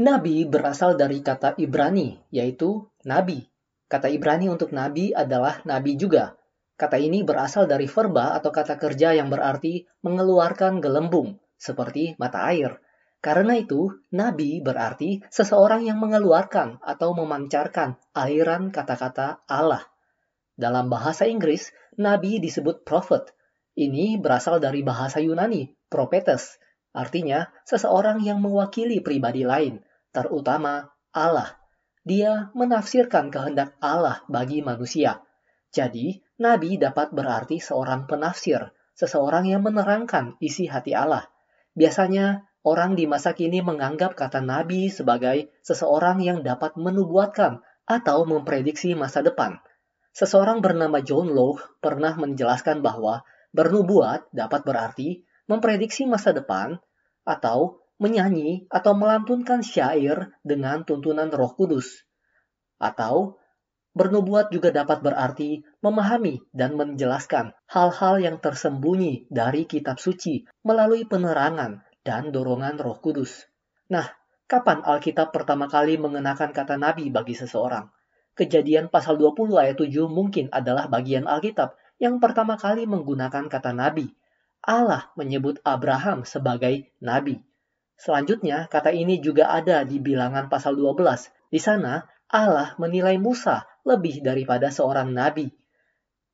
Nabi berasal dari kata Ibrani, yaitu nabi. Kata Ibrani untuk nabi adalah nabi juga. Kata ini berasal dari verba atau kata kerja yang berarti mengeluarkan gelembung, seperti mata air. Karena itu, nabi berarti seseorang yang mengeluarkan atau memancarkan aliran kata-kata Allah. Dalam bahasa Inggris, nabi disebut prophet. Ini berasal dari bahasa Yunani, prophetes, artinya seseorang yang mewakili pribadi lain, terutama Allah. Dia menafsirkan kehendak Allah bagi manusia. Jadi, nabi dapat berarti seorang penafsir, seseorang yang menerangkan isi hati Allah. Biasanya, orang di masa kini menganggap kata nabi sebagai seseorang yang dapat menubuatkan atau memprediksi masa depan. Seseorang bernama John Locke pernah menjelaskan bahwa bernubuat dapat berarti memprediksi masa depan atau menyanyi atau melantunkan syair dengan tuntunan Roh Kudus. Atau bernubuat juga dapat berarti memahami dan menjelaskan hal-hal yang tersembunyi dari kitab suci melalui penerangan dan dorongan Roh Kudus. Nah, kapan Alkitab pertama kali mengenakan kata nabi bagi seseorang? Kejadian pasal 20 ayat 7 mungkin adalah bagian Alkitab yang pertama kali menggunakan kata nabi. Allah menyebut Abraham sebagai nabi. Selanjutnya, kata ini juga ada di bilangan pasal 12. Di sana, Allah menilai Musa lebih daripada seorang nabi.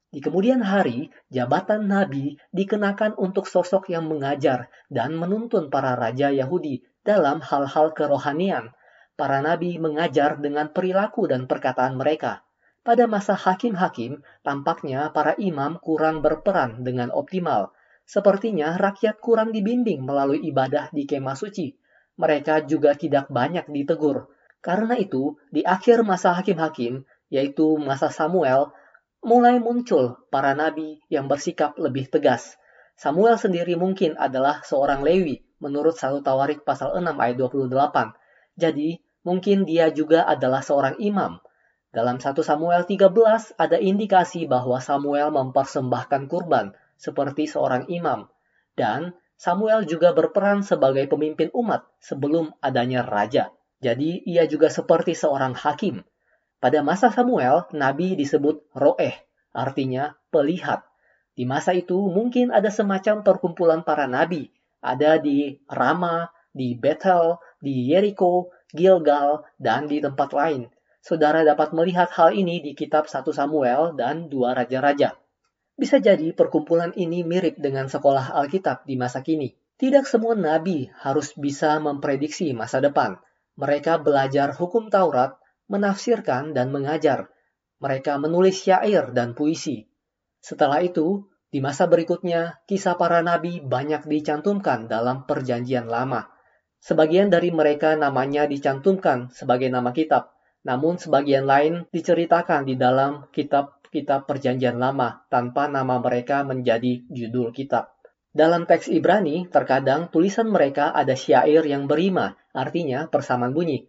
Di kemudian hari, jabatan nabi dikenakan untuk sosok yang mengajar dan menuntun para raja Yahudi dalam hal-hal kerohanian para nabi mengajar dengan perilaku dan perkataan mereka. Pada masa hakim-hakim, tampaknya para imam kurang berperan dengan optimal. Sepertinya rakyat kurang dibimbing melalui ibadah di kemah suci. Mereka juga tidak banyak ditegur. Karena itu, di akhir masa hakim-hakim, yaitu masa Samuel, mulai muncul para nabi yang bersikap lebih tegas. Samuel sendiri mungkin adalah seorang Lewi, menurut 1 Tawarik pasal 6 ayat 28. Jadi, mungkin dia juga adalah seorang imam. Dalam 1 Samuel 13 ada indikasi bahwa Samuel mempersembahkan kurban seperti seorang imam. Dan Samuel juga berperan sebagai pemimpin umat sebelum adanya raja. Jadi ia juga seperti seorang hakim. Pada masa Samuel, nabi disebut roeh, artinya pelihat. Di masa itu mungkin ada semacam perkumpulan para nabi. Ada di Rama, di Bethel, di Jericho, Gilgal, dan di tempat lain. Saudara dapat melihat hal ini di kitab 1 Samuel dan dua Raja-Raja. Bisa jadi perkumpulan ini mirip dengan sekolah Alkitab di masa kini. Tidak semua nabi harus bisa memprediksi masa depan. Mereka belajar hukum Taurat, menafsirkan dan mengajar. Mereka menulis syair dan puisi. Setelah itu, di masa berikutnya, kisah para nabi banyak dicantumkan dalam Perjanjian Lama. Sebagian dari mereka namanya dicantumkan sebagai nama kitab, namun sebagian lain diceritakan di dalam kitab-kitab Perjanjian Lama tanpa nama mereka menjadi judul kitab. Dalam teks Ibrani, terkadang tulisan mereka ada syair yang berima, artinya persamaan bunyi.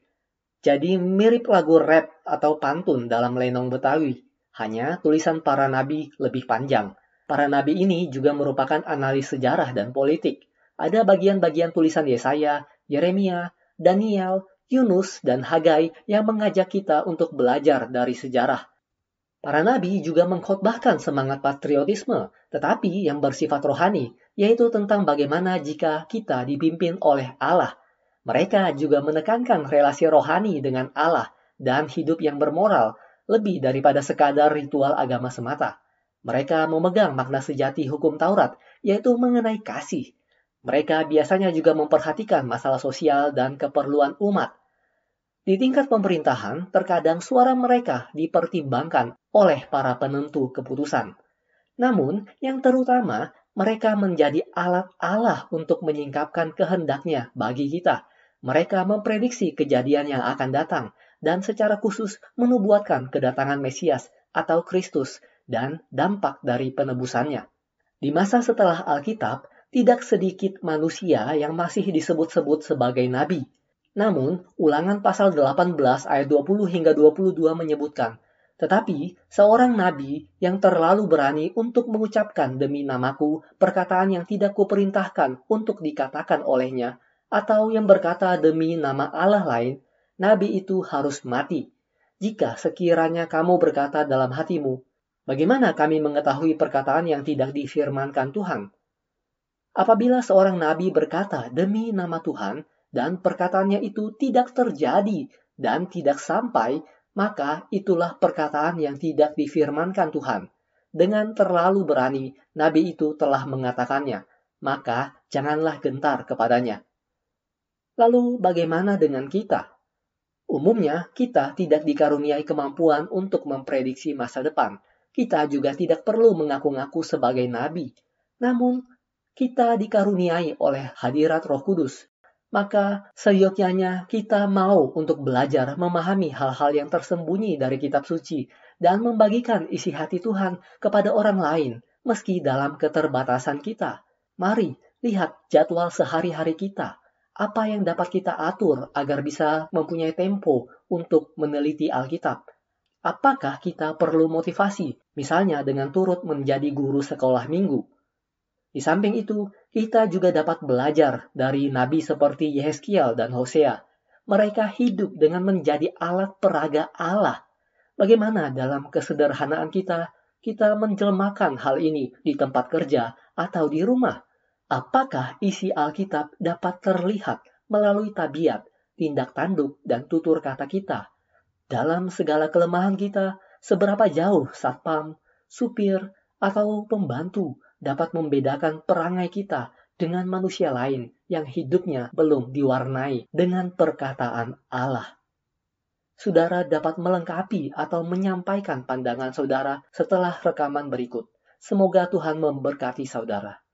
Jadi mirip lagu rap atau pantun dalam lenong Betawi, hanya tulisan para nabi lebih panjang. Para nabi ini juga merupakan analis sejarah dan politik. Ada bagian-bagian tulisan Yesaya, Yeremia, Daniel, Yunus, dan Hagai yang mengajak kita untuk belajar dari sejarah. Para nabi juga mengkhotbahkan semangat patriotisme, tetapi yang bersifat rohani, yaitu tentang bagaimana jika kita dipimpin oleh Allah. Mereka juga menekankan relasi rohani dengan Allah dan hidup yang bermoral, lebih daripada sekadar ritual agama semata. Mereka memegang makna sejati hukum Taurat, yaitu mengenai kasih, mereka biasanya juga memperhatikan masalah sosial dan keperluan umat. Di tingkat pemerintahan, terkadang suara mereka dipertimbangkan oleh para penentu keputusan. Namun, yang terutama, mereka menjadi alat Allah untuk menyingkapkan kehendaknya bagi kita. Mereka memprediksi kejadian yang akan datang dan secara khusus menubuatkan kedatangan Mesias atau Kristus dan dampak dari penebusannya. Di masa setelah Alkitab, tidak sedikit manusia yang masih disebut-sebut sebagai nabi. Namun, ulangan pasal 18 ayat 20 hingga 22 menyebutkan, tetapi seorang nabi yang terlalu berani untuk mengucapkan demi namaku perkataan yang tidak kuperintahkan untuk dikatakan olehnya atau yang berkata demi nama Allah lain, nabi itu harus mati. Jika sekiranya kamu berkata dalam hatimu, bagaimana kami mengetahui perkataan yang tidak difirmankan Tuhan? Apabila seorang nabi berkata demi nama Tuhan dan perkataannya itu tidak terjadi dan tidak sampai, maka itulah perkataan yang tidak difirmankan Tuhan. Dengan terlalu berani, nabi itu telah mengatakannya, maka janganlah gentar kepadanya. Lalu bagaimana dengan kita? Umumnya, kita tidak dikaruniai kemampuan untuk memprediksi masa depan. Kita juga tidak perlu mengaku-ngaku sebagai nabi. Namun, kita dikaruniai oleh hadirat Roh Kudus. Maka seyogyanya kita mau untuk belajar memahami hal-hal yang tersembunyi dari kitab suci dan membagikan isi hati Tuhan kepada orang lain meski dalam keterbatasan kita. Mari lihat jadwal sehari-hari kita. Apa yang dapat kita atur agar bisa mempunyai tempo untuk meneliti Alkitab? Apakah kita perlu motivasi, misalnya dengan turut menjadi guru sekolah minggu? Di samping itu, kita juga dapat belajar dari nabi seperti Yeskiel dan Hosea. Mereka hidup dengan menjadi alat peraga Allah. Bagaimana dalam kesederhanaan kita, kita menjelmakan hal ini di tempat kerja atau di rumah? Apakah isi Alkitab dapat terlihat melalui tabiat, tindak tanduk, dan tutur kata kita? Dalam segala kelemahan kita, seberapa jauh satpam, supir, atau pembantu dapat membedakan perangai kita dengan manusia lain yang hidupnya belum diwarnai dengan perkataan Allah. Saudara dapat melengkapi atau menyampaikan pandangan saudara setelah rekaman berikut. Semoga Tuhan memberkati saudara.